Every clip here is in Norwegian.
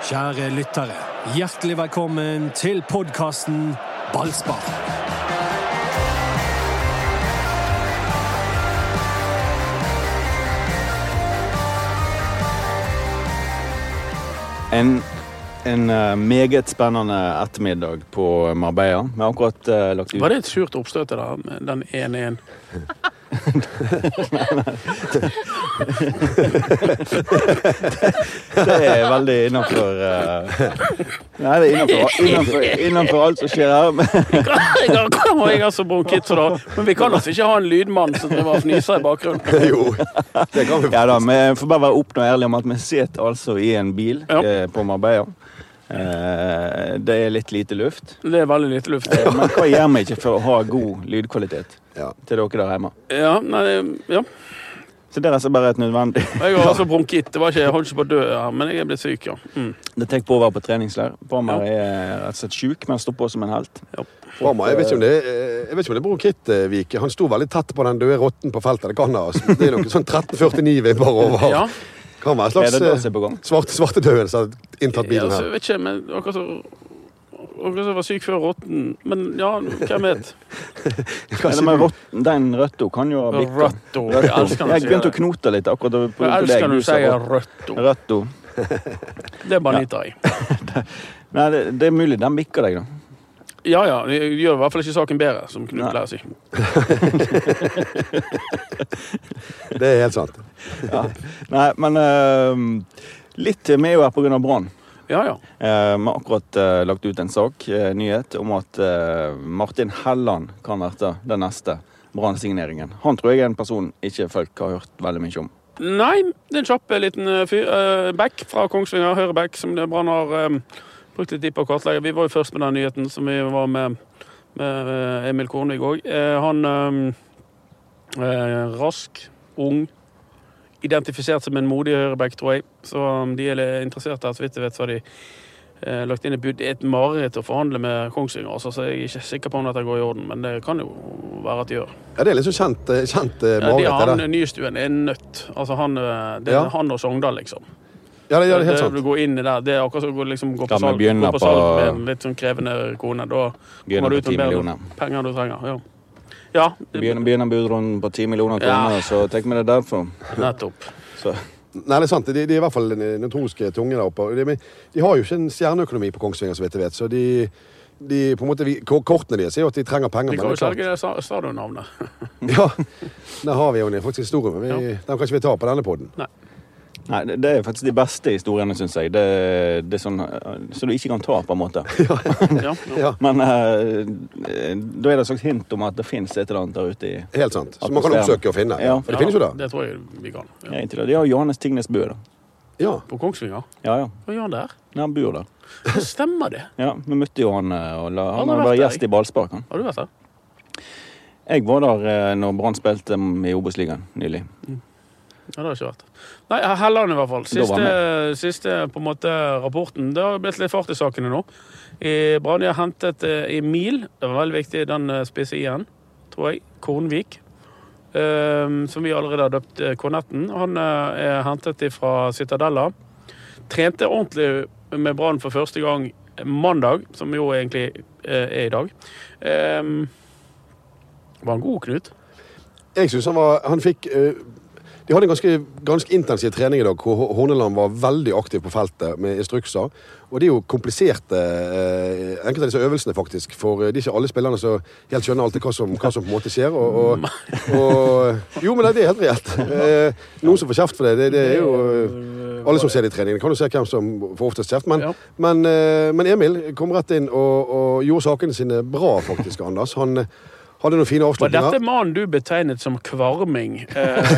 Kjære lyttere, hjertelig velkommen til podkasten Ballspar. En, en eh, meget spennende ettermiddag på Marbella. Vi har akkurat uh, lagt ut Var det et surt oppstøt da? den 1-1? Det er veldig innafor Nei, det er innenfor alt som skjer her. Hva Jeg har, jeg har så bronkitt så da. Men vi kan altså ikke ha en lydmann som driver og fnyser i bakgrunnen. Jo, det kan vi Ja da, Vi får bare være åpne og ærlige om at vi sitter altså i en bil Ja. eh, på Marbella. Eh, det er litt lite luft. Det er veldig lite luft. Eh, Men hva gjør vi ikke for å ha god lydkvalitet Ja. til dere der hjemme? Ja, nei, ja. Så det er altså bare et nødvendig Jeg har også bronkitt. Det var ikke, jeg holdt ikke på å dø men jeg er blitt syk, ja. Mm. Det tar på å være på treningsleir. Palmer er rett og slett sjuk, men står på som en helt. Brahma, jeg vet ikke om det, er- jeg vet ikke om det er bronkitt-Vik. Han sto veldig tett på den døde rotten på feltet. Det kan ha. altså. Det er noe sånn 1349-vibber over. Ja, Kan være en slags eh, gang? svarte, som har inntatt ja bilen altså, her. jeg vet ikke, men akkurat så Akkurat som var syk før rotten. Men ja, hvem vet? Eller med rotten, den røtta kan jo ha bikka. Røtto. Jeg elsker når Jeg begynte å knote litt akkurat på, på Jeg deg. elsker når du sier røtto. Røtto. Det bare nyter jeg. Nei, det, det er mulig den bikker deg, da. Ja ja, det gjør i hvert fall ikke saken bedre, som Knut pleier å si. Det er helt sant. Ja. Nei, men eh, litt Vi er jo her pga. Brann. Ja ja. Eh, Vi har akkurat eh, lagt ut en sak, en nyhet, om at eh, Martin Helland kan være den neste Brann-signeringen. Han tror jeg er en person ikke folk har hørt veldig mye om. Nei, det er en kjapp eh, liten eh, fyr. eh, back fra Kongsvinger, høyre back, som Brann har eh, brukt litt tid på å kartlegge. Vi var jo først med den nyheten som vi var med, med eh, Emil Kornvik òg. han er eh, rask, ung, identifisert som en modig høyreback, tror jeg. Så de er interessert her, så vidt jeg vet, så har de eh, lagt inn et bud. Det er et mareritt å forhandle med Kongsvinger, altså, så jeg er ikke sikker på om dette går i orden, men det kan jo være at de gjør. Ja, Det er sånn kjent, eh, kjent eh, Ja, de, mareritt, det han der. Nystuen er nødt. Altså han, eh, det er Ja. han og Sogndal, liksom. Ja, det, ja, det er helt det, du går inn i der, det er akkurat som å gå, liksom, gå på salg, gå på på- salg med en litt sånn krevende kone. Da kommer du ut med bedre millioner. penger du trenger. Ja, ja Begynner, begynner budrunden på 10 millioner kroner, Ja. så tenk meg det derfor. nettopp. Så, Nei, det er sant. De, de er i hvert fall notoriske tunge der oppe. De, de har jo ikke en stjerneøkonomi på Kongsvinger, så vidt jeg vet. Så de, de på en måte, vi, Kortene deres er jo at de trenger penger. De kan jo selge stadionnavnet. Ja, der har vi jo faktisk historien. men vi, den kan ikke vi ta på denne poden. nei, det, det er faktisk de beste historiene, syns jeg. Det, det er sånn eh, så du ikke kan ta, på en måte. Ja, ja. Men eh, da er det et slags hint om at det fins et eller annet der ute i helt sant. Så man kan oppsøke og finne. Ja, Ja. for det finnes jo det. Det tror jeg vi kan. Ja. Ja, inntil det. De har Johannes Tingnes Bø, da. Ja. På Kongsvinger? Ja, ja. Hva gjør han der? ja han bor der. Stemmer det? Ja, Vi møtte jo han, eh, og la, Han var gjest i Ballspark. han. Har du vært der? Jeg var der eh, når Brann spilte i Obos-ligaen nylig. Ja, det har ikke vært. Nei, Helland i hvert fall. Siste, siste på en måte rapporten. Det har blitt litt fart i sakene nå. I Brann har hentet eh, Emil, det var veldig viktig, den eh, spisse i-en, tror jeg. Kornvik. eh, som vi allerede har døpt eh, Kornetten. Han er hentet fra Citadella. Trente ordentlig med Brann for første gang mandag, som jo egentlig er i dag. Eh, var han god, Knut? Jeg synes han var Han fikk De hadde en ganske, ganske intensiv trening i dag, hvor Horneland var veldig aktiv på feltet med instrukser. Og det er jo kompliserte, eh, enkelte av disse øvelsene, faktisk. For eh, det er ikke alle spillerne som helt skjønner alltid hva som, hva som på en måte skjer. Og, og, og Jo, men det er helt reelt. Eh, noen som får kjeft for det, det, det er jo eh, alle som ser det i trening. Kan jo se hvem som får oftest kjeft. Men, Ja. men, eh, men Emil kom rett inn og, og gjorde sakene sine bra, faktisk, Anders. Han hadde noen fine Var avslutninger. dette mannen du betegnet som kvarming eh,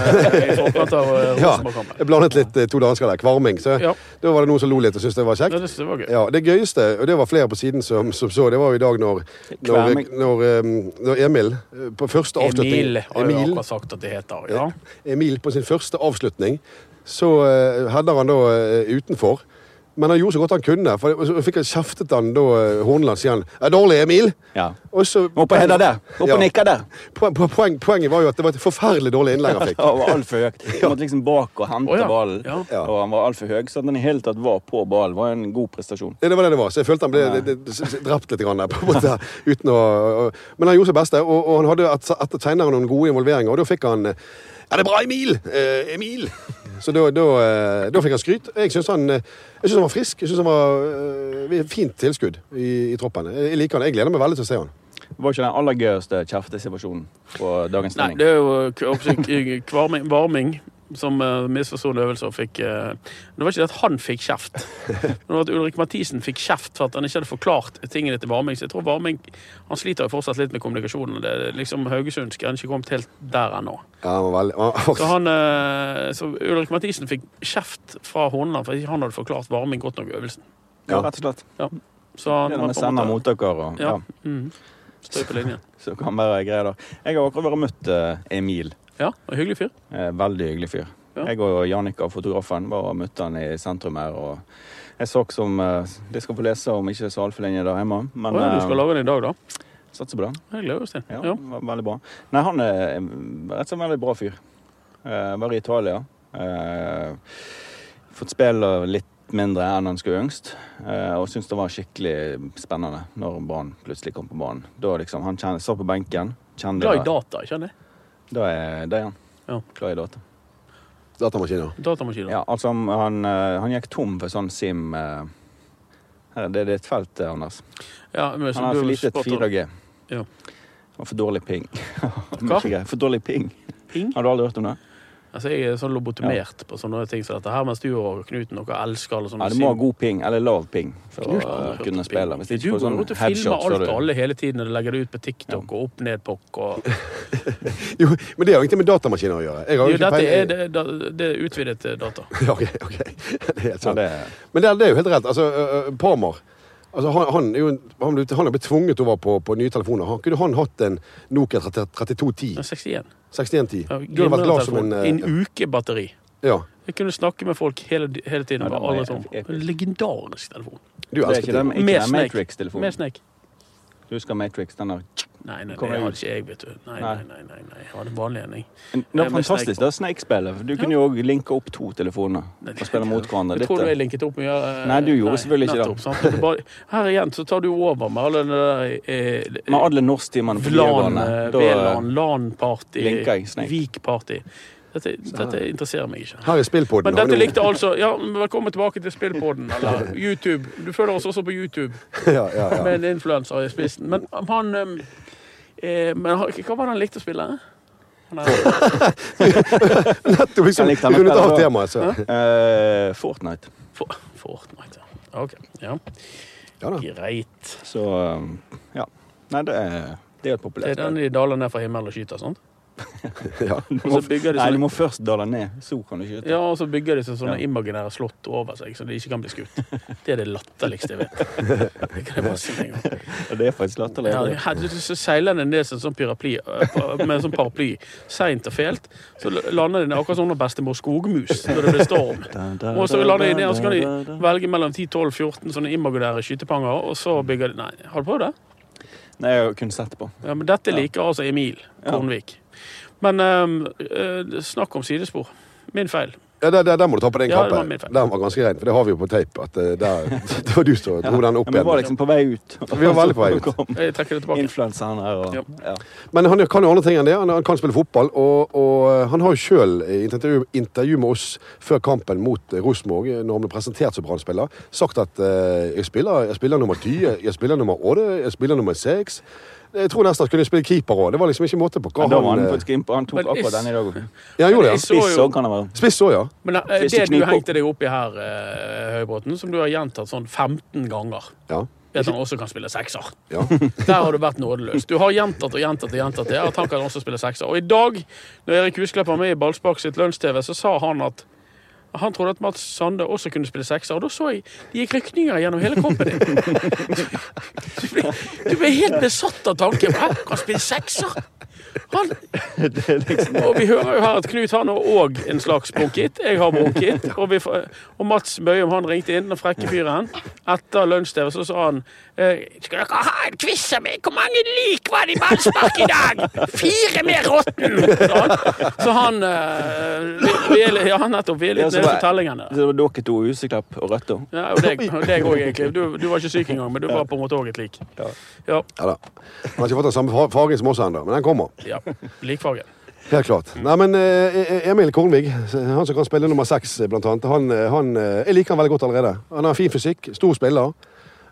i forkant av eh, Ja, jeg blandet litt eh, to dansker der. Kvarming. Så Ja. da var det noen som lo litt og syntes det var kjekt. det, det var gøy. Ja, Det gøyeste, og det var flere på siden som, som så, det var jo i dag når, når, når, eh, når Emil på første avslutning Emil har jo akkurat sagt at det heter. Ja. Emil på sin første avslutning, så uh, header han da utenfor. Men han gjorde så godt han kunne. For så fikk han kjeftet han da eh, Horneland, sier han. Er dårlig, Emil? Ja. Og så Opp og hedda der. Opp Ja. og nikka der. Poen, poen, poenget var jo at det var et forferdelig dårlig innlegg han fikk. han var altfor høy. Han måtte liksom bak og hente oh, ja. ballen. Ja. Ja. Og han var altfor høy, så at han i hele tatt var på ballen, var en god prestasjon. Det var det det var. Så jeg følte han ble det, det, det, drept litt grann der, på en måte, uten å, og, Men han gjorde sitt beste, og, og han hadde et- etter senere noen gode involveringer, og da fikk han Er det bra, Emil! Eh, Emil! Så da, da, eh, da fikk han skryt. Jeg syns han, eh, han var frisk. Jeg synes han var eh, fint tilskudd i, i troppen. Jeg liker han. Jeg gleder meg veldig til å se han. Det var ikke den aller gøyeste kjeftesituasjonen på dagens Nei, det er jo kvarming, varming som uh, misforsto en øvelse og fikk uh, Det var ikke det at han fikk kjeft. Men det var at Ulrik Mathisen fikk kjeft for at han ikke hadde forklart tingene til Varming. Så jeg tror Varming han sliter jo fortsatt litt med kommunikasjonen. Det er liksom Haugesund skal han ikke kommet helt der ennå. Ja, Så, han, eh, så Ulrik Mathisen fikk kjeft fra Horneland for ikke han hadde forklart Varming godt nok i øvelsen. Ja, rett og slett. Så han en sender mot dere og Ja. ja. Mm. Støy på linjen. Så kan være greier da. Jeg har akkurat vært møtt Emil. Ja, og hyggelig fyr. Eh, veldig hyggelig fyr. Ja. Jeg og Jannika, fotografen, var og møtte han i sentrum her. og En sak som eh, de skal få lese om ikke så altfor lenge der hjemme. Men Å ja, du skal eh, lage den i dag, da? satser på det. Jeg gleder oss til. Ja, Ja. Veldig bra. Nei, han er rett og slett en veldig bra fyr. Eh, var i Italia. Eh, fått spille litt mindre enn han skulle yngst Eh, og syntes det var skikkelig spennende når Brann plutselig kom på banen. Da liksom, Han kjenner, satt på benken. Glad i data, ikke sant? Da er det han. Ja. Klar i data. datamaskiner. Datamaskiner. Ja, altså han, eh, han gikk tom for sånn sim eh, her, Det det er et felt, eh, Anders. Ja, men, Han har for lite 4G. Ja. Og for dårlig ping. Hva? For dårlig ping. Ping? Har du aldri hørt om det? Altså, jeg er sånn lobotomert på sånne ting som dette her, mens du og Knuten noe elsker alle sånne Ja, Du må ha god ping, eller lav ping, for å eh, hørt kunne spille. Hvis ikke får sånn filmer alt og du alle hele tiden, og du legger det ut på TikTok og opp ned pokk og Jo, men det har ingenting med datamaskiner å gjøre. Jo, dette er, det, da- det er utvidet data. Ja, ok, ok. Det er helt ja, det, Men det det er jo helt rett. Altså, uh, Parmar altså, han, han, er jo, han, ble- han er blitt tvunget over på, på nye telefoner. Han, kunne han hatt en Nokia 30 3210? Men 61. 6110? Ja, Du hadde vært glad som en En uh, uke batteri. Ja. Jeg kunne snakke med folk hele, hele tiden. Ja, det var alle sånn. Legendarisk telefon. Du er ikke det. den, Med Snake. Du husker Matrix? Den der Nei, nei, det hadde ikke jeg, vet du. Nei, nei, Nei. nei. nei. Jeg hadde vanlig en, jeg. Det er fantastisk, det Snake-spillet. Du kunne jo òg linke opp to telefoner og spille mot hverandre. Jeg tror du er linket opp mye eh, Nei, du gjorde selvfølgelig ikke det. er her igjen så tar du over med alle de der eh, Med alle norsktimene på videregående. eh, VLAN, LAN-party, jeg. Vik-party. Dette, dette interesserer meg ikke. Her er spillpodden. Men dette likte altså Ja, velkommen tilbake til spillpodden, eller YouTube. Du følger oss også på YouTube ja, ja, ja. med en influenser i spissen. Men han eh, eh, Men hva var det han likte å spille? Han Nettopp liksom rundet av temaet. Så. Eh, Fortnite. For, Fortnite, ja. OK. Ja. Ja da. Greit. Så um, ja. Nei, det er, det er et Det populært er den de daler ned fra himmelen og skyter, sant? Ja. Og så bygger de nei, du må først dale ned, så kan du skyte. Ja, og så bygger de sånne Ja. imaginære slott over seg, så de ikke kan bli skutt. Det er det latterligste jeg vet. Det kan jeg si med. Og det er faktisk latterlig. Ja, du- så seiler den ned som sånn paraply, øh, med en sånn paraply, seint og fælt. Så lander de akkurat sånn bestemor skogmus når det blir storm. Og så lander de ned, og så kan de velge mellom 10-12-14 sånne imaginære skytepanger, og så bygger de Nei, har du prøvd det? Nei, jeg har kun sett på. Ja, men dette liker altså Emil Ja. Kornvik. Men øhm, øh, snakk om sidespor. Min feil. Ja, der, der, der må du ta på den Ja, det var kappen. Den var ganske rein, for det har vi jo på tape. At eh, der, det var du som dro den opp Ja, men var liksom på vei ut. Vi var veldig på vei ut. Jeg trekker det tilbake. Influenseren her og Ja. ja. Men han kan jo andre ting enn det. Han, han kan spille fotball. Og, og han har jo sjøl intervju, intervju med oss før kampen mot eh, Rosenborg, eh, når han ble presentert som Brann-spiller, sagt at uh, jeg, spiller, jeg spiller nummer 10, jeg spiller nummer 8, jeg spiller nummer 6. Jeg tror nesten han kunne spille keeper òg. Det var liksom ikke måte på hva Men da var han eh. Han tok Men akkurat den i dag òg. Ja, han gjorde det. så Spiss òg kan det være. Spiss òg, ja. Men eh, det du hengte deg opp- i her, eh, Høybråten, som du har gjentatt sånn 15 ganger ja. at han også kan spille sekser. ja. Der har du vært nådeløs. Du har gjentatt og gjentatt og gjentatt det, at han kan også spille sekser. Og i dag, når Erik Husklepp var med i Ballspark sitt lunsj-TV, så sa han at han trodde at Mats Sande også kunne spille sekser, og da så jeg det gikk rykninger gjennom hele kroppen din. Du ble, du ble helt besatt av tanken. på at kan spille sekser? Han, liksom og vi hører jo her at Knut han har òg en slags bunkit. Jeg har bunkit. Og, vi, og Mats Bøyum han ringte inn, den frekke fyren. Etter lunsj så sa han eh, Skal dere ha en quiz av meg? Hvor mange lik var det i ballspark i dag? Fire med rotten! Så han. Så han eh, vi, er, Ja, nettopp. Vi er litt så nede var- tellingene. Så det var dere to, Huseklepp og Røtta. Ja, og deg og deg òg, egentlig. Du, du var ikke syk engang, men du var på en måte òg et lik. Ja. Ja da. Han har ikke fått den samme fargen som oss ennå, men den kommer. ja. Likfargen. Helt klart. Nei, men eh, Emil Kornvig, han som kan spille nummer seks, eh, blant annet, han, eh, han, jeg liker han veldig godt allerede. Han har fin fysikk, stor spiller.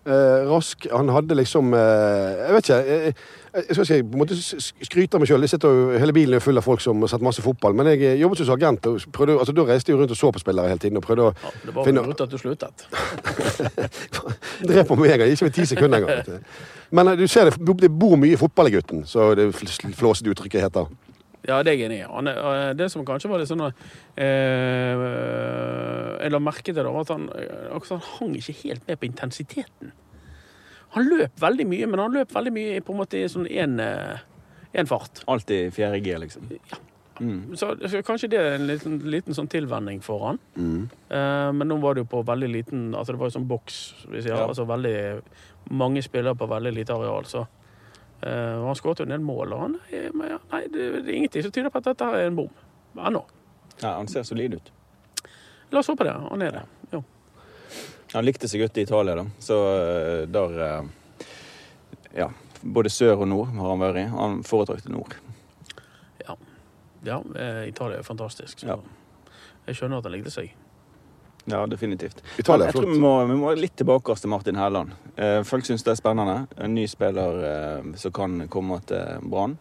Eh, rask. Han hadde liksom eh, Jeg vet ikke. Jeg, jeg, skal si, på en måte skryte av meg sjøl. Hele bilen er full av folk som har sett masse fotball. Men jeg eh, jobbet som agent, og prøvde, altså, da reiste jeg rundt og så på spillere hele tiden. og prøvde å Ja, det var finne... godt at du sluttet. Drep på meg en gang, ikke med ti sekunder engang. Men eh, du ser det, det bor mye fotball i gutten, så det fl- flåsete uttrykket heter. Ja, det er jeg enig i. Eh, Det som kanskje var litt sånn eh, Jeg la merke til det, var at han, eh, han hang ikke helt med på intensiteten. Han løp veldig mye, men han løp veldig mye på en måte i sånn én fart. Alltid fjerde G, liksom. Mm. Så, så kanskje det er en liten, liten sånn tilvenning for han. Eh, men nå var det jo på veldig liten Altså det var jo sånn boks, hvis jeg, Ja. Altså veldig mange spillere på veldig lite areal, så eh, Han skåret jo en del mål, og han eh, men ja, Nei, det, det er ingenting som tyder på at dette er en bom. Ennå. Ja, han ser solid ut. La oss håpe det. Han er det. Jo. Han likte seg godt i Italia, da. Så eh, der eh, Ja. Både sør og nord har han vært i. Han foretrakte nord. Ja. ja eh, Italia er fantastisk. Så Ja. jeg skjønner at han likte seg. Ja, definitivt. Italia er jeg tror vi må, vi må litt tilbake til Martin Helland. Eh, folk syns det er spennende. En ny spiller som kan komme til Brann.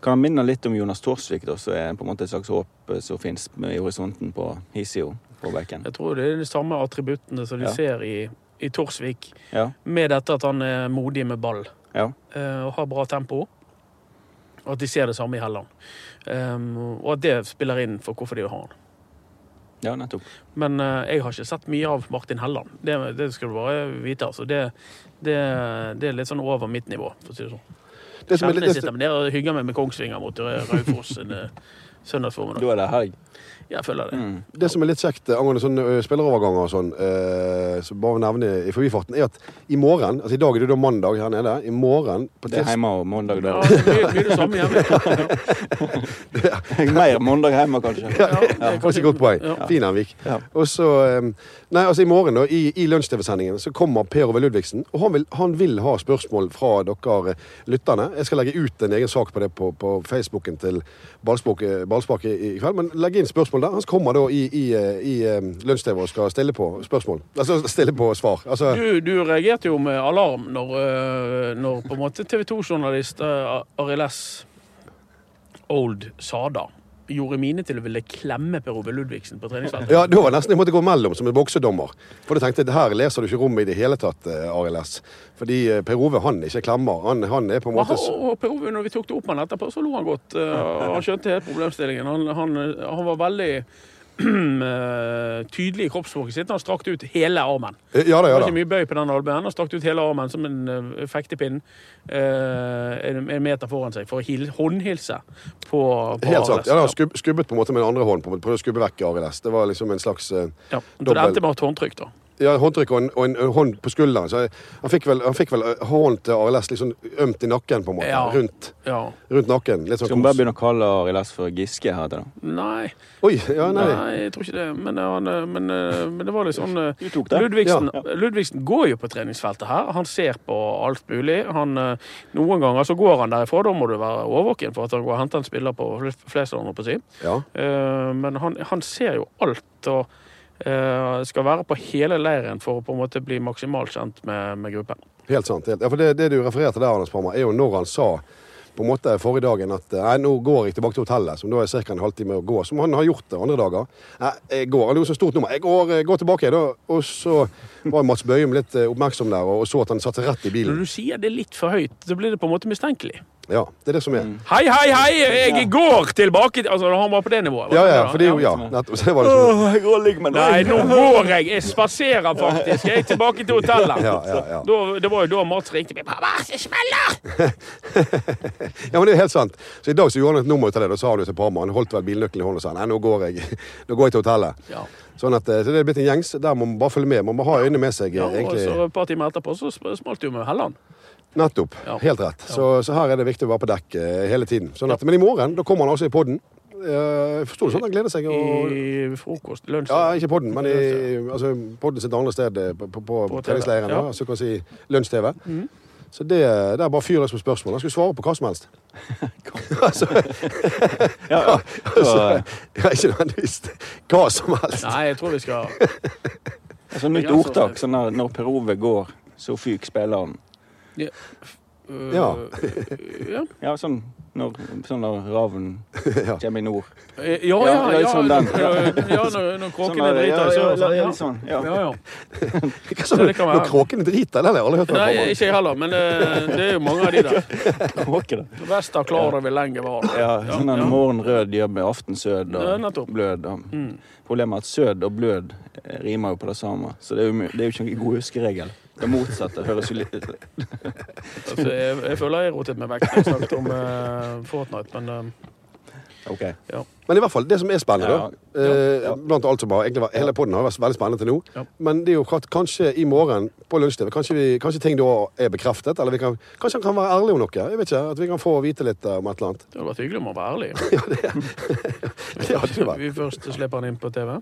Kan han minne litt om Jonas Torsvik, da, som er på en måte et slags håp eh, som fins i horisonten på Hisio på bekken? Jeg tror det er de samme attributtene som de Ja. ser i, i Torsvik, Ja. med dette at han er modig med ball. ja. eh, og har bra tempo. Og at de ser det samme i Helland. Um, og at det spiller inn for hvorfor de vil ha han. Ja, nettopp. Men uh, jeg har ikke sett mye av Martin Helland. Det, det skal du bare vite. Altså. Det, det, det er litt sånn over mitt nivå, for å si det sånn. Det som er litt, jeg sitter ned og hygger meg med Kongsvinger mot Raufoss en eh, søndagsformiddag. Da er det helg. Jeg føler det. Mm. det som er litt kjekt eh, angående sånne spilleroverganger og sånn, eh, så bare nevne i forbifarten, er at i morgen, altså i dag er det da mandag her nede, i morgen på Det er hjemme og mandag, Ja, det er mye, mye det samme hjemme. Mer mandag hjemme, kanskje. Ja, det er Kanskje et godt poeng. Ja. Fin Henvik. Ja. Og så eh, Nei, altså i morgen, da, i, i lunsj-TV-sendingen, så kommer Per Ove Ludvigsen. Og han vil, han vil ha spørsmål fra dere eh, lytterne. Jeg skal legge ut en egen sak på det på, på Facebooken til Ballspark, eh, i, i kveld. Men legg inn spørsmål der. Han kommer da i, i, eh, i eh, lunsj-TV og skal stille på spørsmål. Altså stille på svar. Altså Du, du reagerte jo med alarm når, øh, når på en måte TV 2-journalist uh, Arild S. Old Sada gjorde mine til å ville klemme Per Ove Ludvigsen på treningsfeltet. Ja, det var nesten jeg måtte gå mellom som en boksedommer. For da tenkte jeg her leser du ikke rommet i det hele tatt, eh, Arild S. Fordi eh, Per Ove han ikke klemmer. Han, han er på en måte Aha, og Per Ove, når vi tok det opp med han etterpå, så lo han godt. øh, han skjønte hele problemstillingen. Han, han, han var veldig tydelig i kroppsspråket sitt. Han strakte ut hele armen. Ja da, Det ja var ikke mye bøy på den albuen. Han strakte ut hele armen som en uh, fektepinn eh, en, meter foran seg for å hil, håndhilse på, på Helt sant. Ja, da, skubbet på en måte med den andre hånden. på Prøvde å skubbe vekk Arild S. Det var liksom en slags uh, Ja, Dobbel- det endte med et håndtrykk, da. Ja, håndtrykk og en, og en, en hånd på skulderen. Så jeg, han fikk vel, han fikk vel eh, hånden til Arild S liksom ømt i nakken, på en måte. Ja. Rundt, Ja. rundt nakken. Litt sånn Skal vi bare begynne å kalle Arild S for Giske her til da? Nei, Oi, ja, nei. nei, jeg tror ikke det. Men, eh, han, eh, men, men det var litt sånn? Ludvigsen, Ja. Ludvigsen går jo på treningsfeltet her. Han ser på alt mulig. Han, noen ganger så går han derifra. Da må du være årvåken for at han går og henter en spiller på flest andre, på å si. Ja. Eh, Men han, han ser jo alt og skal være på hele leiren for å på en måte bli maksimalt kjent med, med gruppen. Helt sant. Helt. Ja, for det, det du refererte der, Anders Parma, er jo når han sa på en måte forrige dagen at nei, nå går jeg tilbake til hotellet, som da er ca. en halvtime å gå. Som han har gjort det andre dager. Nei, jeg går. det er jo så stort nummer. Jeg går, jeg går tilbake, da. Og så var Mats Bøyum litt eh, oppmerksom der, og så at han satte rett i bilen. Når du sier det litt for høyt, så blir det på en måte mistenkelig. Ja, det er det som er. Hei, hei, hei! Jeg går tilbake til Altså, han var på det nivået. Ja, ja, for det er jo Ja, nettopp. Så det var liksom jeg går og ligger med Nei, nå går jeg. Jeg spaserer faktisk. Jeg er tilbake til hotellet. Ja, ja, ja. Da, det var jo da Mats ringte meg. 'Pappa, det smeller!' Ja, men det er helt sant. Så i dag så gjorde han et nummer ut av det. Da sa han jo til Parma, han holdt vel bilnøkkelen i hånden og sa nei, nå går jeg, nå går jeg til hotellet. Ja. Sånn at, eh, så det er blitt en gjengs. Der må man bare følge med. Man må ha øynene med seg. Ja, eh, og så et par timer etterpå så smalt det jo med Helland. Nettopp. Ja. Helt rett. Så, så her er det viktig å være på dekk eh, hele tiden. Sånn at, Men i morgen da kommer han altså i podden. Jeg Forsto du sånn? Han gleder seg. Og, I frokost, lunsj ja, ikke podden, men i altså, podden sitt andre sted eh, på, på, på, På treningsleiren. ja. Så kan vi si lunsj-TV. Mhm. Så det, det er bare fyr løs på spørsmål. Han skulle svare på hva som helst. altså, Ja, ja. Så, altså, ja, ikke nødvendigvis hva som helst. Nei, jeg tror vi skal altså, nytt ordtak. Sånn når, når Per Ove går, så fyk spilleren. Øh, Ja. ja. Ja, sånn når, sånn når raven Ja. kommer i nord. Eh, Ja, ja, Ja, ja, sånn den. ja, ja, når, når Sånn kråkene der, driter i ja, sør. ja, sånn, ja, Ja, litt sånn, ja. ja, ja. Hva sa Ja, du? det være. Når kråkene driter? Det har jeg aldri hørt. Nei, ikke jeg heller, men det er jo mange av de der. Kråke, da. Vester klarer vi lenge var. Ja, sånn en ja. morgen rød gjør med aftensød Ja, og blød. Og Mm. Problemet er at sød og blød rimer jo på det samme, så det er jo, det er jo ikke noen god huskeregel. Det motsatte høres jo litt Altså, jeg, jeg føler jeg rotet meg vekk når jeg snakket om eh, Fortnite, men eh, OK. Men i hvert fall, det som er spennende, Ja. da eh, Ja. Blant alt som bare, egentlig var, Hele podden har vært veldig spennende til nå. Ja. Men det er jo klart, kanskje i morgen på lunsj-TV kanskje, kanskje ting da er bekreftet. Eller vi kan, kanskje han kan være ærlig om noe. Jeg vet ikke, At vi kan få vite litt om et eller annet. det hadde vært hyggelig om å være ærlig. Det hadde vært. Vi først slipper han inn på TV.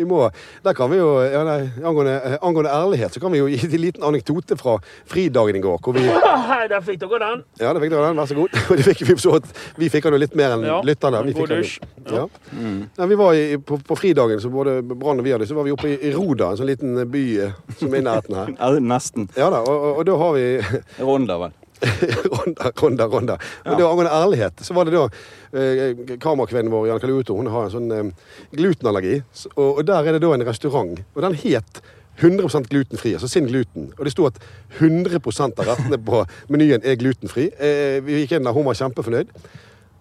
Vi må, der kan vi jo, ja, nei, angående, eh, angående ærlighet, så kan vi jo gi en liten anekdote fra fridagen i går. Hvor vi, Hei, der fikk dere den! ja, der fikk dere den, vær så god. Og det fikk vi, så vi fikk den jo litt mer enn Ja, lytterne. Vi fikk den. Ja. Mm. Nei, vi var i, på, på fridagen, så både Brann og vi hadde, så var vi oppe i, i Roda, en sånn liten by eh, som er i nærheten her. Ja, nesten. Ja da, og, og, og da har vi Ronda, vel. Ronda, Ronda, Ronda. Men det var angående ærlighet, så var det da eh, kamerakvinnen vår, Jan Kaluto, hun har en sånn eh, glutenallergi. Og, og der er det da en restaurant, og den het 100% glutenfri, altså sin gluten. Og det sto at 100% av rettene på menyen er glutenfri. Eh, vi gikk inn der, hun var kjempefornøyd.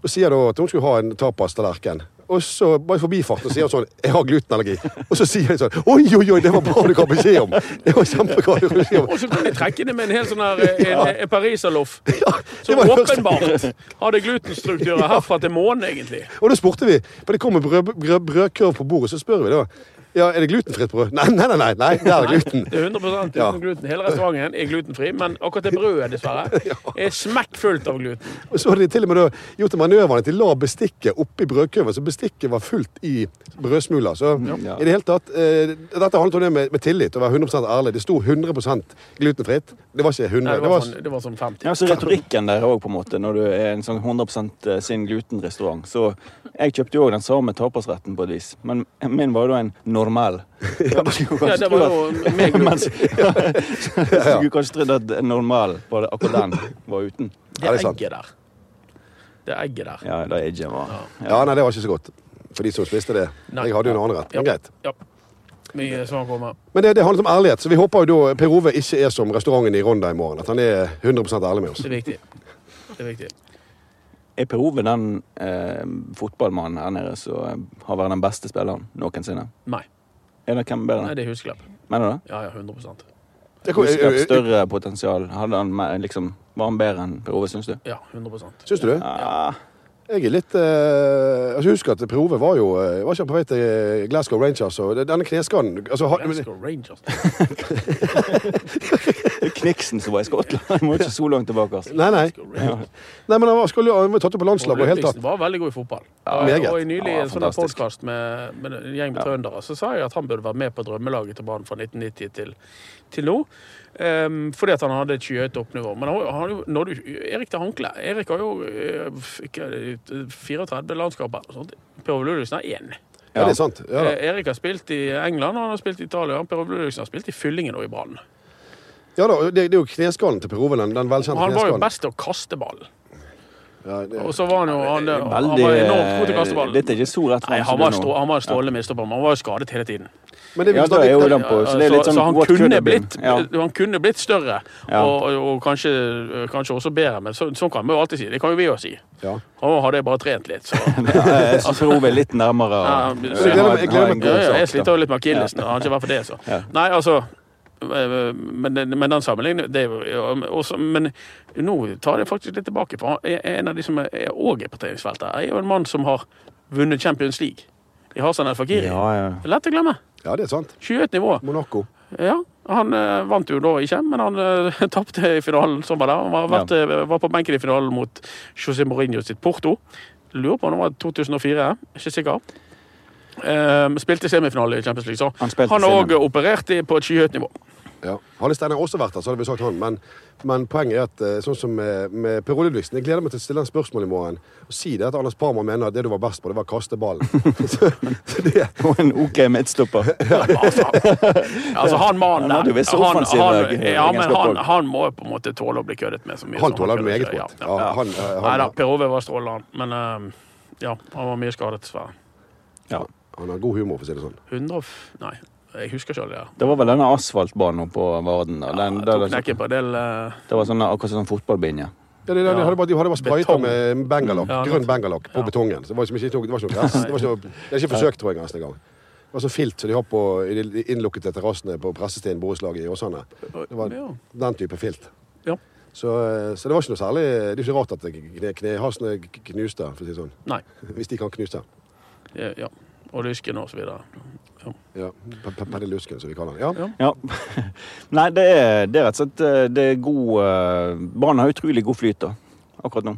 Og sier da at hun skulle ha en tapastallerken. Og så bare i forbifarten sier hun sånn 'Jeg har glutenallergi'. Og så sier jeg sånn 'Oi, oi, oi, det var bra du ga beskjed om'. Det var kjempebra du ga beskjed om. Og så kan de trekke det med en hel sånn her en, en pariserloff. Ja, Som det første. åpenbart hadde glutenstrukturer herfra til månen, egentlig. Og da spurte vi, for det kom en brød, brød, brødkurv på bordet, så spør vi da ja, er det glutenfritt brød. Nei, nei, nei, nei, nei det er gluten. Det er 100 uten Ja. gluten. Hele restauranten er glutenfri, men akkurat det brødet, dessverre, er smekkfullt av gluten. Og så hadde de til og med da gjort en manøver at de la bestikket oppi brødkurven, så bestikket var fullt i brødsmuler. Så Ja. i det hele tatt eh, Dette handlet om det med, med tillit, å være 100% ærlig. Det sto 100% glutenfritt. Det var ikke 100. Nei, det, var sånn, det var sånn 50. Ja, så retorikken der òg, på en måte, når du er en sånn 100 sin glutenrestaurant. Så jeg kjøpte jo òg den samme tapasretten på et vis, men min var jo da en normal. Ja, Ja, det var jo meg. Mens- Du skulle kanskje trodd at normal var det akkurat den var uten. Det er egget der. Det egget der. Ja, det egget var ja, nei, det var ikke så godt. For de som spiste det. Nei. Jeg hadde jo en annen rett. Men Ja. greit. Ja. Mye svar kommer. Men det, det handler om ærlighet, så vi håper jo da Per Ove ikke er som restauranten i Ronda i morgen. At han er 100% ærlig med oss. Det er viktig. Det er viktig. Er Per Ove den eh, fotballmannen her nede som eh, har vært den beste spilleren noensinne? Nei. Er det hvem bedre? Nei, det er Husklepp. Mener du det? Ja, ja, 100 Husklepp større potensial. Hadde han liksom, var han bedre enn Per Ove, syns du? Ja, 100% Syns du det? Ja. Jeg er litt eh, altså Husk at Per Ove var jo eh, var ikke på vei til Glasgow Rangers. Og denne kneskaden altså, ha, Glasgow Rangers. Er Kniksen som var i Skottland. Han må ikke så langt tilbake. Altså. Nei, nei. Glasgow Rangers. nei men han var, skulle, jo- han var tatt opp på landslaget og helt tatt. Ludvigsen var veldig god i fotball. Ja, og, meget. og i nylig Ja, en sånn fantastisk. podkast med, med en gjeng med Ja. trøndere, så sa jeg at han burde vært med på drømmelaget til Brann fra 1990 til, til nå. Ehm, fordi at han hadde et skyhøyt toppnivå. Men han, han, har jo- Erik til håndkle. Erik har jo eh, ikke, 34 landskamper. og sånt. Per Ove Ludvigsen har én. Ja, det er sant. Ja. Eh, Erik har spilt i England, og han har spilt i Italia. Per Ove Ludvigsen har spilt i Fyllingen og i Brann. ja da, det, det er jo kneskallen til Per Ove, den, den velkjente Han var jo best til å kaste ballen. Ja, det, Og så var han jo han, han var enormt god til å kaste ball. Dette er ikke så rett Nei, han var, stå, han var strålende midtstopper, men han var jo skadet hele tiden. men det Ja, da er jo den på, så det er litt sånn så han kunne, blitt, Ja. han kunne blitt større, Ja. og, og kanskje, kanskje også bedre. Men så, sånn kan vi jo alltid si. Det kan jo vi jo si. Ja. Han hadde bare trent litt. Så. Ja, jeg syns Ove er litt nærmere. Ja, og- Jeg gleder meg- jeg ja, jeg sliter jo litt med akillesen. Har ikke vært for det, så. Ja. Nei, altså Eh, Men, den- men den det er også, Men nå tar jeg faktisk litt tilbake. For en av de som er òg er på treningsfeltet, er jo en mann som har vunnet Champions League. I Hasan El Fakiri. Ja, ja. Lett å glemme. Ja, det er sant. Skyhøyt nivå. Monaco. Ja, Han eh, vant jo da ikke, men han uh, tapte i finalen. Som var der. Han var, vært, ja. var på benken i finalen mot José Mourinho sitt Porto. Lurer på om det var 2004. Ikke sikker. Eh, spilte semifinale i Champions League, så Han han har òg operert på et skyhøyt nivå. Ja. Hadde Steinar også vært der, så hadde vi sagt han. Men, men poenget er at eh, sånn som med, med Per Ole Ludvigsen Jeg gleder meg til å stille en spørsmål i morgen og si det at Anders Parma mener at det du var best på, det var å kaste ballen. Og en OK midtstopper. Altså, altså han mannen Han der han, han, ja, men han, han må jo på en måte tåle å bli køddet med så mye. han tåler det meget godt. Ja, Ja, ja. han, eh, Nei da, Per Ove var strålende, men eh, ja, han var mye skadet, dessverre. Ja. Han har god humor, for å si det sånn. 100 f- Nei, jeg husker ikke alle det. Det var vel denne asfaltbanen på Varden. da. Den, Ja, der, tok knekken på en del Uh... det var sånn, akkurat sånn fotballbinje. Ja, de, de, de, hadde bare, de hadde bare sprayta med bengalokk, Ja, grønn bengalokk på Ja. betongen. Så det var liksom ikke, det var ikke noe gress. Det var ikke, det er ikke forsøkt, tror jeg, nesten engang. Det var sånn filt som de har på i de innlukkede terrassene på Pressestien borettslag i Åsane. Det var ja. den type filt. Ja. Så, eh, så det var ikke noe særlig Det er ikke rart at kne, knehasene knuste, for å si det sånn. Nei. Hvis de kan knuse. Ja, ja. Og lysken og så videre. Ja. pe- pe- Peddelusken, som vi kaller den. Ja. Ja. Ja. Nei, det er, det er rett og slett eh, det er god uh, Brann har utrolig god flyt da, akkurat nå.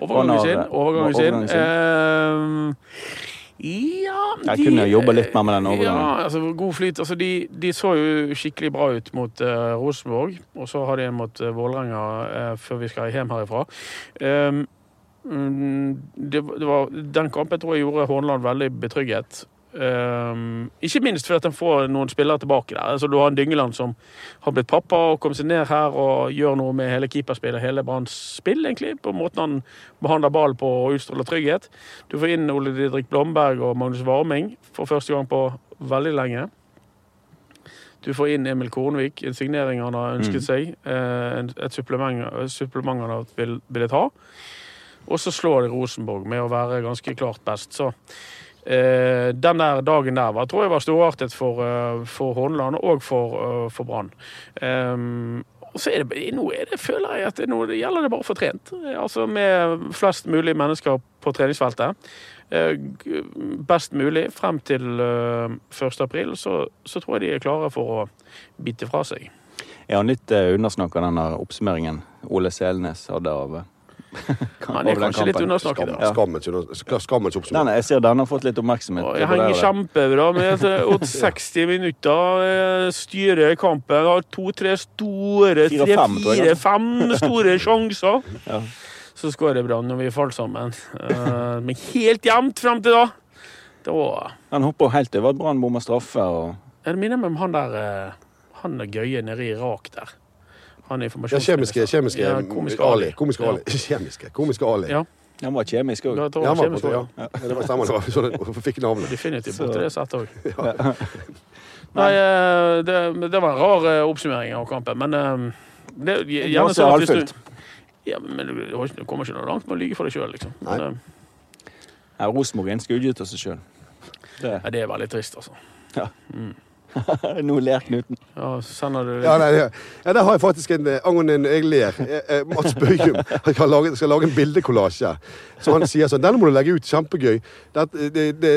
Overgangen Han sin. har- Overgangen sin. Ja, sin. Eh, ja Jeg kunne jobba litt mer med den overgangen. Ja, altså God flyt. Altså, de, de så jo skikkelig bra ut mot uh, Rosenborg, og så har de en mot uh, Vålerenga uh, før vi skal hjem herifra. Um, det, det var, den kampen tror jeg gjorde Hornland veldig betrygget. Um, ikke minst fordi at får noen spillere tilbake der. Altså, du har en Dyngeland som har blitt pappa og kommet seg ned her og gjør noe med hele keeperspillet, hele Branns spill, egentlig. På måten han behandler ball på og utstråler trygghet. Du får inn Ole Didrik Blomberg og Magnus Warming for første gang på veldig lenge. Du får inn Emil Kornvik, en signering han har ønsket Mm. seg. eh, Et supplement, supplement han har vil- villet ha. Og så slår de Rosenborg med å være ganske klart best. Så eh, den der dagen der var, tror jeg var storartet for, uh, for Horneland og for, uh, for Brann. Um, og så er det, nå er det, føler jeg at det, nå gjelder det bare få trent. Eh, Altså med flest mulig mennesker på treningsfeltet. Best mulig frem til eh, 1. april, så, så tror jeg de er klare for å bite fra seg. Er han litt undersnakka, den oppsummeringen Ole Selnes hadde av Han er kanskje litt undersnakket. Ja. skammens, under- oppsummering. Nei, nei, jeg ser den har fått litt oppmerksomhet. Og jeg henger kjempebra med Åt 60 minutter, eh, styrer kampen, har to-tre store, Fire-fem, store sjanser. Ja. Så skårer Brann når vi faller sammen. Eh, Men helt jevnt frem til da. Da Han hopper helt over at Brann bommer straffe. og Jeg minner meg om han der eh, Han er gøye nede i Irak der. Han er Ja, kjemiske, kjemiske Ja, komiske Ali. Komiske Ali. Kjemiske. Komiske Ali. Ja. Han var kjemisk òg. Ja, Ja, kjemisk ja. ja. Det var stemmen, Det var sånn fikk navnet. Definitivt borti det settet òg. Nei, eh, det, det var en rar eh, oppsummering av kampen, men eh, det, gjerne så hvis halvfullt. du ja, men du kommer ikke noe langt med å lyge for deg sjøl, liksom. Nei. Men, Ja, Rosenborg er en skudde av seg sjøl. Det. Ja, det er veldig trist, altså. Nå ler Knuten. Ja, sender du Ja, nei, ja. ja, der har jeg faktisk en eh, angående en jeg ler. Eh, eh, Mats Bøyum skal lage, skal lage en bildekollasje. Så han sier sånn 'Denne må du legge ut. Kjempegøy'. Det, det, det,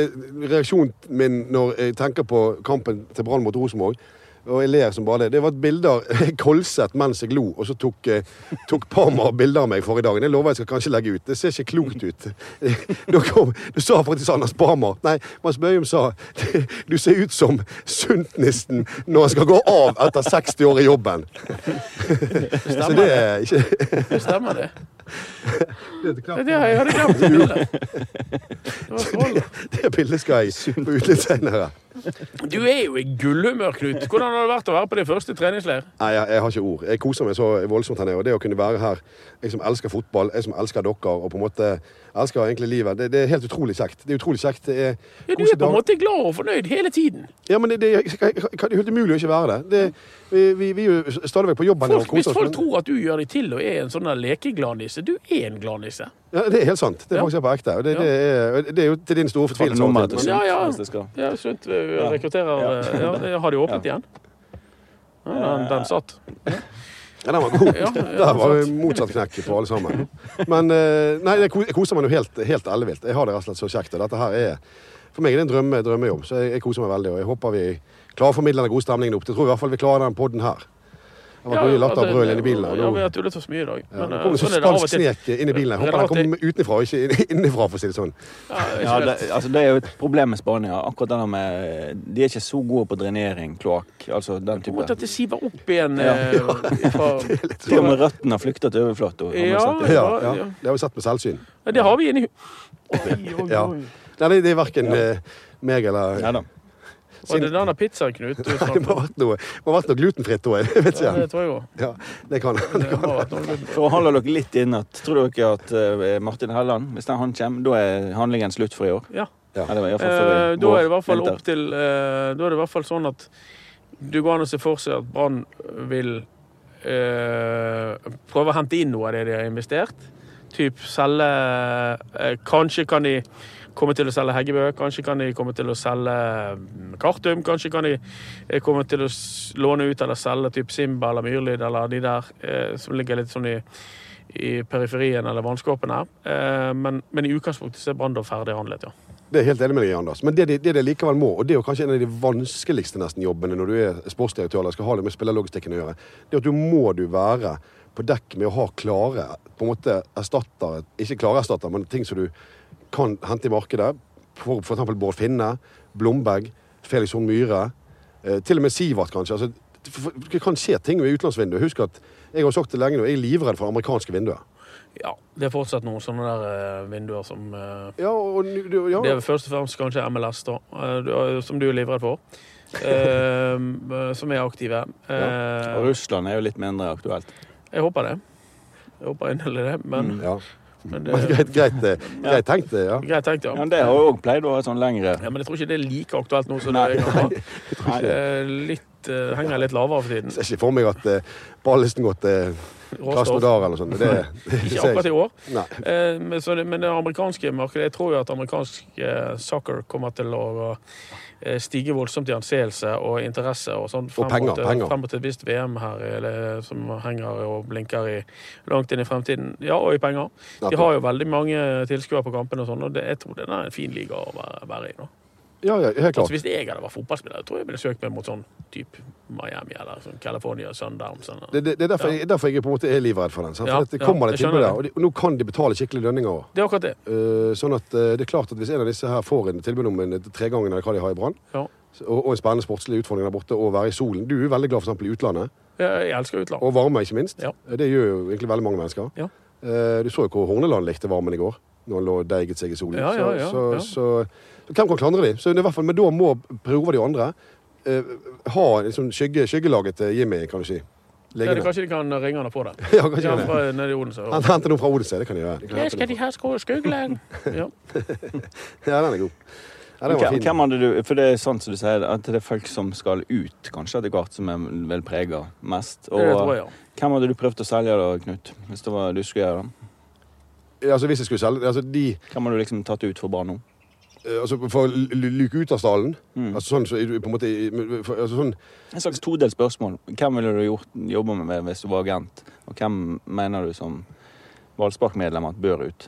reaksjonen min når jeg tenker på kampen til Brann mot Rosenborg og jeg ler som bare det. Det var et bilde jeg kolset mens jeg lo, og så tok, eh, tok Parma bilder av meg forrige dag. Det lover jeg skal kanskje legge ut. Det ser ikke klokt ut. Da kom, du sa faktisk Anders Parma Nei, Mads Bøyum sa du ser ut som Sundtnisten når han skal gå av etter 60 år i jobben. Stemmer så det? er ikke stemmer, det. Det er Det, klart. jeg hadde glemt det bildet. Det. Det bildet skal jeg på ut senere. Du er jo i gullhumør, Knut. Hvordan har det vært å være på din første treningsleir? Nei, jeg, jeg har ikke ord. Jeg koser meg så voldsomt her nede. Og det å kunne være her, jeg som elsker fotball, jeg som elsker dere, og på en måte elsker egentlig livet, det, det er helt utrolig kjekt. Det er utrolig kjekt. Det er Ja, du er på en måte glad og fornøyd hele tiden. Ja, men det, det, det er helt umulig å ikke være det. det vi, vi, vi er jo stadig vekk på jobb. her og Folk, hvis koser oss. folk tror at du gjør deg til og er en sånn der lekegladnisse, du er en glad nisse. Ja, det er helt sant. Det er faktisk på ekte. Og det, det, er, det er jo til din store fortvilelse. Ja, ja. det. Ja, Sunt rekrutterer Ja. ja. det Har de åpnet Ja. igjen? Ja, den, den satt. Ja, den var god. Ja, ja, Der var det motsatt knekk på alle sammen. Men eh, nei, jeg koser meg jo helt, helt ellevilt. Jeg har det rett og slett så kjekt. Og dette her er For meg er det en drømme, drømmejobb, så jeg, jeg koser meg veldig. Og jeg håper vi klarer å formidle den gode stemningen opp. Jeg tror i hvert fall vi klarer den podden her. Det var mye latter og brøl inni bilen. Ja, vi har tullet oss mye i dag. ja, Men det eh, kommer sånn er det spansk snek inn i bilen. Jeg håper den kommer utenfra, ikke inn- innenfra, for å si det sånn. Ja, Ja, det, altså, det er jo et problem med Spania. Akkurat denne med De er ikke så gode på drenering, kloakk, altså den På måtte type. at det siver opp igjen Ja. eh, fra Til og med røttene har flyktet til overflata. Ja. Ja, ja. ja. Det har vi sett med selvsyn. Ja, Det har vi inni Oi, oi, Ja. oi. Nei, det, er verken eh, meg eller Ja. Var det denne pizzaen, Knut? du Det må ha vært noe, må ha vært noe glutenfritt, jeg. Ja, det tror jeg òg. Ja, det kan Det kan. Det. For å holde dere litt inne, tror dere at eh, Martin Helland, hvis den han kommer, da er handlingen slutt for i år? Ja. Ja. Eller i for i Eh, Da er det i hvert fall opp til eh, Da er det i hvert fall sånn at du går an å se for seg at Brann vil eh, prøve å hente inn noe av det de har investert. Typ selge eh, Kanskje kan de komme til å selge Heggebø, kanskje kan de komme til å selge mm, Kartum, kanskje kan de eh, komme til å låne ut eller selge typ Simba eller Myrlyd eller de der eh, som ligger litt sånn i i periferien eller vannskåpen her. Eh, men, men i utgangspunktet så er Brandov ferdig handlet, ja. Det er helt enig med deg Anders. Men det de, det de likevel må, og det er jo kanskje en av de vanskeligste nesten jobbene når du er sportsdirektør eller skal ha det med spillerlogistikken å gjøre, det er at du må du være på dekk med å ha klare på en måte erstattere, ikke klare erstattere, men ting som du kan hente i markedet. For f.eks. Bård Finne, Blomberg, Felix Horn Myhre. Eh, til og med Sivert, kanskje. Altså, det kan skje ting ved utenlandsvinduet. Husk at jeg har sagt det lenge nå, jeg er livredd for amerikanske vinduer. Ja, det er fortsatt noen sånne der eh, vinduer som eh, Ja, og, nu- ja. Det er først og fremst kanskje MLS, da, som du er livredd for. som er aktive. Ja. Og Russland er jo litt mindre aktuelt. jeg håper det. Jeg håper inderlig det, men, Mm. ja. Men det greit, greit, eh, greit tenkt, det. Ja. Greit tenkt, ja. Men det har jo òg pleid å være sånn lengre. Ja, Men jeg tror ikke det er like aktuelt nå som det er en gang var. Nei, Eh, Litt, uh, henger litt lavere for tiden. Jeg ser ikke for meg at uh, ballisten går til. Krasnodar eller noe sånt. Det, det, Ikke akkurat i år. Eh, Men, så det, men det amerikanske markedet Jeg tror jo at amerikansk uh, soccer kommer til å eh, stige voldsomt i anseelse og interesse og sånn frem, penger, mot, eh, penger. frem mot et visst VM her eller, som henger og blinker i, langt inn i fremtiden. Ja, og i penger. De har jo veldig mange tilskuere på kampene og sånn, og det, jeg tror det er en fin liga å være, være i nå. Ja, ja, helt klart. Altså, hvis jeg hadde vært fotballspiller, jeg tror jeg ville søkt meg mot sånn type Miami eller sånn California Sundown. Sånn, Det, det, det er derfor, jeg, derfor jeg på en måte er livredd for den. Sant? For ja, det ja, kommer det jeg tilbud der, og, de, og nå kan de betale skikkelige lønninger òg. Det er akkurat det. sånn at uh, det er klart at hvis en av disse her får en tilbud om en tregangen eller hva de har i Brann, Ja. og, og en spennende sportslig utfordring der borte, og være i solen Du er veldig glad for eksempel i utlandet, Jeg jeg elsker utlandet. og varme, ikke minst. Ja. Det gjør jo egentlig veldig mange mennesker. Ja. Eh, Du så jo hvor Horneland likte varmen i går, når han lå deiget seg i solen. Ja, ja, ja, ja. så, så, så hvem kan klandre dem? Så i hvert fall, men da må prøve de andre eh, ha sånn skygge, skyggelaget til Jimmy, kan du si. Ja, kanskje de kan ringe han og få det. Ja, kanskje Ja, det. fra nede i Odense. Han henter noen fra Odense, det kan de gjøre. De kan Ja, skal de ha skå- Ja. Ja, den er god. Ja, den Hvem, hadde du, for det er sånn som du sier, at det er folk som skal ut, kanskje etter hvert, som er vel prega mest. Og Det tror jeg, ja. hvem hadde du prøvd å selge da, Knut? Hvis det var du skulle gjøre det? Ja, Altså, hvis jeg skulle selge altså, de, Hvem hadde du liksom tatt ut for bare nå? Eh, altså, For å luke ut av stallen Mm. altså, sånn, så, er du på en måte, for, altså, sånn, En slags todelt spørsmål. Hvem ville du gjort, jobba med hvis du var agent? Og hvem mener du som Valspark-medlem at bør ut?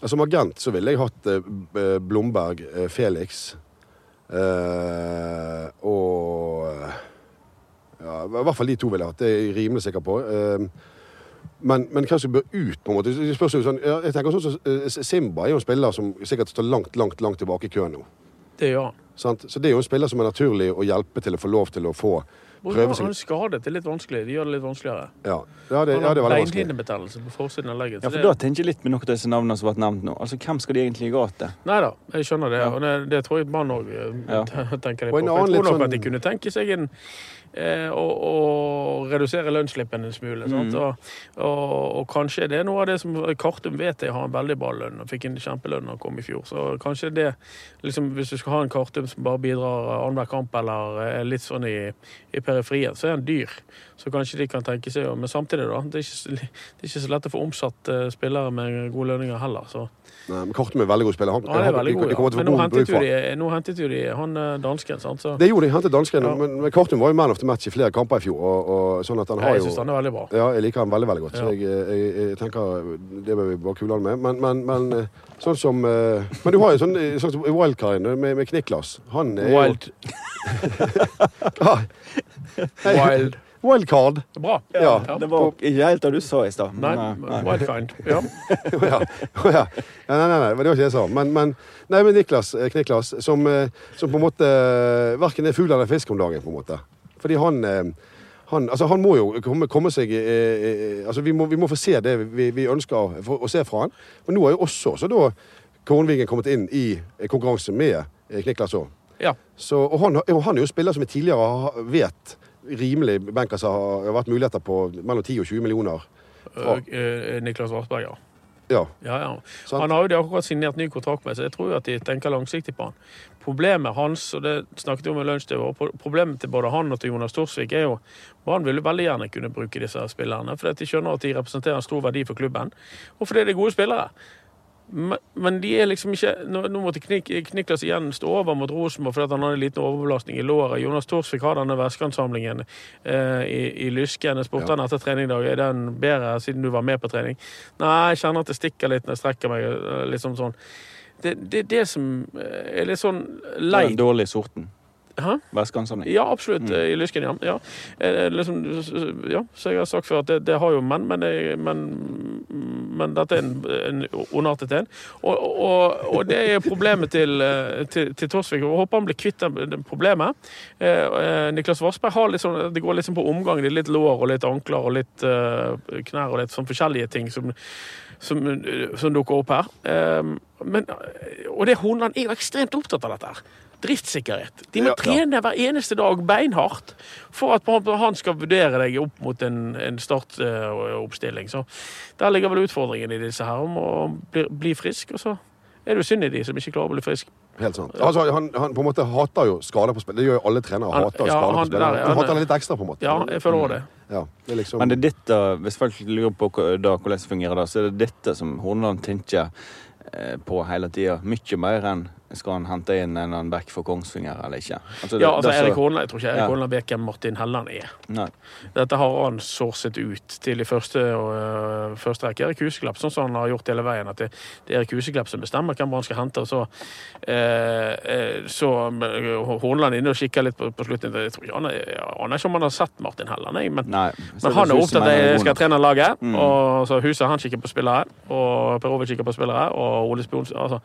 altså, Som agent så ville jeg hatt eh, Blomberg, eh, Felix eh, og eh, ja, I hvert fall de to ville jeg hatt. Det er jeg rimelig sikker på. Eh, men, men som bør ut, på en måte det spørs sånn, jeg tenker sånn som eh, Simba er jo en spiller som sikkert står langt, langt, langt tilbake i køen nå. Det gjør han. Så det er jo en spiller som er naturlig å hjelpe til å få lov til å få prøve seg. Han skadet. Det er litt vanskelig. De gjør det litt vanskeligere. Ja, ja, det, ja det er veldig vanskelig. beinhinnebetennelse på forsiden av legget. Ja, for Da tenker jeg litt med noen av disse navnene som har vært nevnt nå. Altså, Hvem skal de egentlig gå til? Nei da, jeg skjønner det. Ja. Og det, det tror jeg Brann òg Ja. tenker på. jeg tror nok sånn- at de kunne tenke seg en eh, å, å redusere lønnsslippen en smule. Sant? Mm. Og, og, og kanskje det er noe av det som Kartum vet jeg har en veldig bra lønn, og fikk en kjempelønn da han kom i fjor. Så kanskje det liksom, Hvis du skal ha en Kartum som bare bidrar annenhver kamp, eller er litt sånn i, i periferien, så er han dyr. Så kanskje de kan tenke seg Men samtidig, da. Det er ikke, så- det er ikke så lett å få omsatt eh, spillere med gode lønninger heller. Så Nei, men Kortum er veldig god spiller. Han, ja, det er veldig god, ja. Men nå hentet, jo de, nå hentet jo de han eh, dansken, sant. Så Det gjorde de. Hentet dansken. Ja. Men, men Kortum var jo man of the match i flere kamper i fjor. Og, og sånn at han ja, jo jeg syns han er veldig bra. Ja, jeg liker han veldig veldig godt. Så Ja. jeg, jeg, jeg tenker det bør vi bare kule han med. Men, men, men eh, sånn som eh, Men du har jo sånn, sånn som wildcard med, med Kniklas. Han er Wild. Jo, Wild. wildcard. Bra. Ja. Det var ikke helt det du sa i stad. Nei, men, wild kind. Ja. ja, ja. ja. Nei, nei, nei, det var ikke det jeg sa. Men, men, nei, men Niklas, eh, Kniklas, som, eh, som på en måte eh, verken er fugl eller fisk om dagen, på en måte. Fordi han eh, han, altså han må jo komme, komme seg eh, eh, altså vi må, vi må få se det vi, vi ønsker for, å se fra han. Men nå er jo også så da Kornvigen kommet inn i eh, konkurranse med eh, Kniklas òg. ja. Så, og han, han er jo spiller som vi tidligere vet rimelig Benkas har vært muligheter på mellom 10 og 20 millioner. Uh, uh, Niklas Varsberger. ja. Ja, Ja. Han har jo de akkurat signert ny kontrakt med, så jeg tror jo at de tenker langsiktig på han. Problemet hans, og det snakket vi om i lunsj, problemet til både han og til Jonas Torsvik er jo Brann ville veldig gjerne kunne bruke disse spillerne, fordi de skjønner at de representerer en stor verdi for klubben, og fordi de er gode spillere. Men, men de er liksom ikke Nå, nå måtte Knik, Kniklas igjen stå over mot Rosenborg fordi han hadde en liten overbelastning i låret. Jonas Thorsvik har denne væskeansamlingen eh, i, i lysken. Jeg spurte Ja. han etter treningdag er den bedre siden du var med på trening. Nei, jeg kjenner at det stikker litt når jeg strekker meg. eh, Liksom sånn. Det er det, det som eh, er litt sånn leit. Den dårlige sorten. Hæ? Ja, absolutt. Mm. I lysken, ja. ja. Eh, Liksom, ja. Så jeg har sagt før at det, det har jo menn, men, men, men dette er en, en ondartet en. Og, og, og det er problemet til, eh, til, til Torsvik. Jeg håper han blir kvitt det problemet. Eh, eh, Niklas Vassberg har litt sånn, det går sånn på omgang. Det er litt lår og litt ankler og litt knær og litt sånn forskjellige ting som som, som dukker opp her. Um, men, og det Hornland er jo ekstremt opptatt av dette. her. Driftssikkerhet. De må Ja, ja. trene hver eneste dag beinhardt for at han skal vurdere deg opp mot en, en startoppstilling. Så der ligger vel utfordringen i disse her, om å bli, bli frisk. Og så er det jo synd i de som ikke klarer å bli frisk. Helt sant. Altså, han, han på en måte hater jo skader på spill. Det gjør jo alle trenere. Han- hater ja, skader han- på spill. Han, han- hater det litt ekstra, på en måte. Ja, jeg føler også det. Ja, det er liksom... Men det er dette, hvis folk lurer på hva- da, hvordan det fungerer, da, så er det dette som Horneland tenker eh, på hele tida. Mye mer enn skal han hente inn en eller annen back for Kongsvinger eller ikke. Altså, det- Ja, altså er Erik Holland, Jeg tror ikke Erik Ja. Vet hvem Martin Helland er. Nei. Dette har han sourcet ut til i første, uh, første rekke. Erik Huseklepp, sånn som han har gjort hele veien. At det, det er Erik Huseklepp som bestemmer hvem han skal hente. Så, uh, så Hornland Horneland inne og kikker litt på, på slutten. Jeg tror ikke han er, aner ikke om han har sett Martin Helland, jeg, men, Nei. men han er opptatt av at jeg skal trene laget. Mm. Og så Huset han kikker på spillere, og Per Ove kikker på spillere, og Ole Spion altså,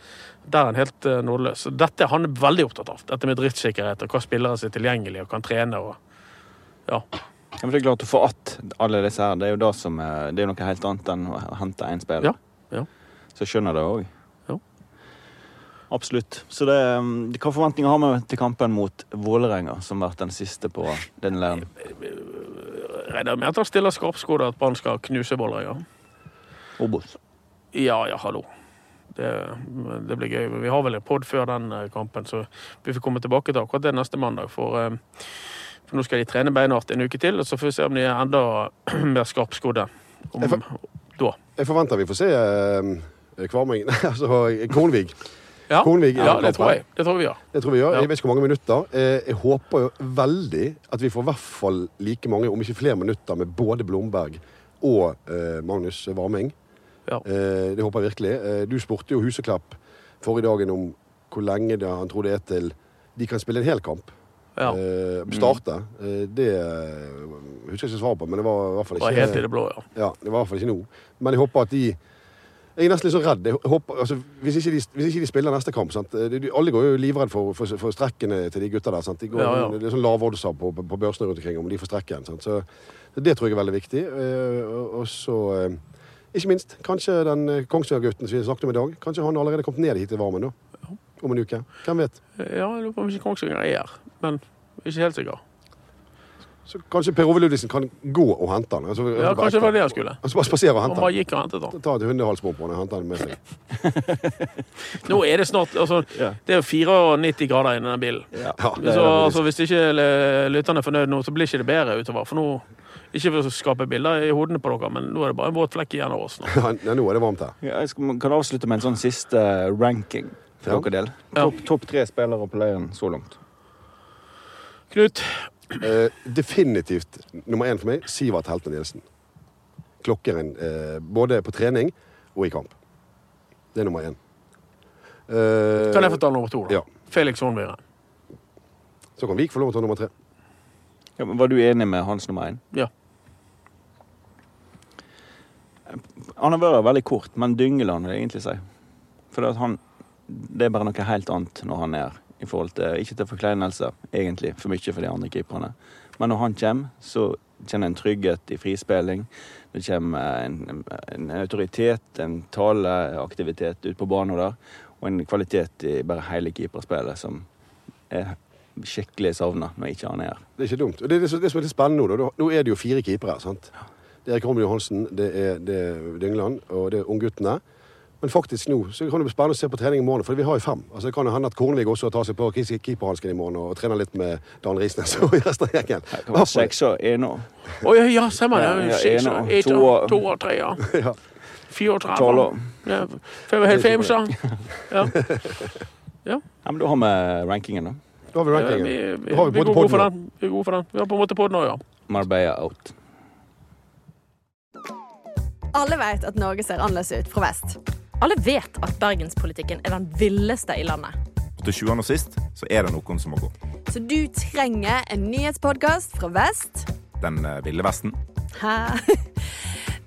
Der er han helt uh, nådeløs. Så Dette er han veldig opptatt av. Dette med driftssikkerhet og hva spillere som er tilgjengelige og kan trene. og ja. Jeg er klart Å få att alle disse her, det er jo det som er, det er noe helt annet enn å hente én spiller. Ja, ja. Så jeg skjønner det òg. Ja. Absolutt. Så det, um, hva forventninger har vi til kampen mot Vålerenga, som har vært den siste på den leiren? regner med at han stiller skarpskoda at Brann skal knuse Vålerenga. Obos. Ja, ja, hallo. Det, det blir gøy. Vi har vel en pod før den eh, kampen, så vi får komme tilbake til akkurat det neste mandag. For, eh, for nå skal de trene beinhardt en uke til, og så får vi se om de er enda mer skarpskodde. Om, Jeg får- Jeg forventer vi får se eh, Kvarming altså Kornvig. ja, Kornvig ja, det tror jeg. Det tror vi gjør. Det tror vi gjør. Ja. Jeg vet ikke hvor mange minutter. Eh, Jeg håper jo veldig at vi får i hvert fall like mange, om ikke flere minutter, med både Blomberg og Magnus Varming. Ja. Eh, Det håper jeg virkelig. Eh, Du spurte jo Huseklapp forrige dagen om hvor lenge det han tror det er til de kan spille en hel kamp. Ja. Eh, starte. Eh, det jeg husker jeg ikke svaret på, men det var i hvert fall Det var ikke helt i det blå, ja. ja, det var i hvert fall ikke nå. Men jeg håper at de Jeg er nesten litt så redd. Jeg håper, altså, hvis, ikke de, hvis ikke de spiller neste kamp sant? Alle går jo livredd for, for, for strekkene til de gutta der. Sant? De går, Ja, ja. Det er sånn lavoddser på, på, på børsene rundt omkring om de får strekken. Så, det tror jeg er veldig viktig. Og, så Ikke minst, kanskje den eh, Kongsvinger-gutten som vi snakket om i dag, kanskje han allerede kommet ned hit til varmen da? om en uke. Hvem vet? Ja, jeg lurer på om ikke Kongsvinger er her, men ikke helt sikker. Så kanskje Per Ove Ludvigsen kan gå og hente han. Altså, Ja, kanskje det var det han skulle. Altså, bare spasere og Han bare gikk og hentet han. Ta et hundehalsbånd på han og hente han med seg. Nå er det snart altså, Ja. Det er jo 94 grader i denne bilen. Ja, Ja, Så altså, hvis ikke le- lytterne er fornøyd nå, så blir ikke det bedre utover. For nå Ikke for å skape bilder i hodene på dere, men nå er det bare en våt flekk igjen av oss. nå. Ja, nå er det varmt her. Ja, jeg skal, kan avslutte med en sånn siste ranking for Ja. dere del. Ja. Topp top tre spillere på leiren så langt. Knut, Eh, definitivt nummer én for meg, Sivert Helten Nielsen. Klokkeren eh, både på trening og i kamp. Det er nummer én. Eh, kan jeg få ta nummer to? da? Ja. Felix Hornbyre. Så kan Vik få lov til å ta nummer tre. Ja, men var du enig med hans nummer én? Ja. Han har vært veldig kort, men Dyngeland vil jeg egentlig si. For det, han, det er bare noe helt annet når han er i forhold til Ikke til forkleinelse, egentlig, for mye for de andre keeperne. Men når han kommer, så kjenner en trygghet i frispilling. Det kommer en, en autoritet, en taleaktivitet ute på banen der. Og en kvalitet i bare hele keeperspillet som er skikkelig savna når ikke han er her. Det er ikke dumt. Og det er det, som- er litt spennende nå. Nå er det jo fire keepere. sant? Er Erik Holmen Johansen, det er, det er Dyngland og det er ungguttene. Men faktisk nå så kan det bli spennende å se på trening i morgen, for vi har jo fem. Altså Det kan jo hende at Kornvig også tar seg på keeperhansken i morgen og trener litt med Dan Risnes og resten av gjengen. Det kan være seks og en år. Å ja, ja, stemmer Ja, det. Seks og- ett to og- og- To og tre, ja. Ja. Fire og tolv tretti. og Ja. Fem og helt fem, så. Ja. Ja, men da har vi rankingen, da. Da har vi Vi, rankingen. vi, vi, vi, vi vi vi, måte god for podden den. Vi er gode for den. Vi har på en måte på den nå, ja. Marbella out. Alle vet at Norge ser annerledes ut fra vest. Alle vet at bergenspolitikken er den villeste i landet. Og til sjuende og sist så er det noen som må gå. Så du trenger en nyhetspodkast fra vest. Den eh, ville vesten. Hæ?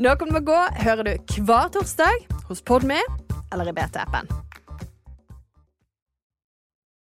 Noen må gå hører du hver torsdag hos Podme eller i BT-appen.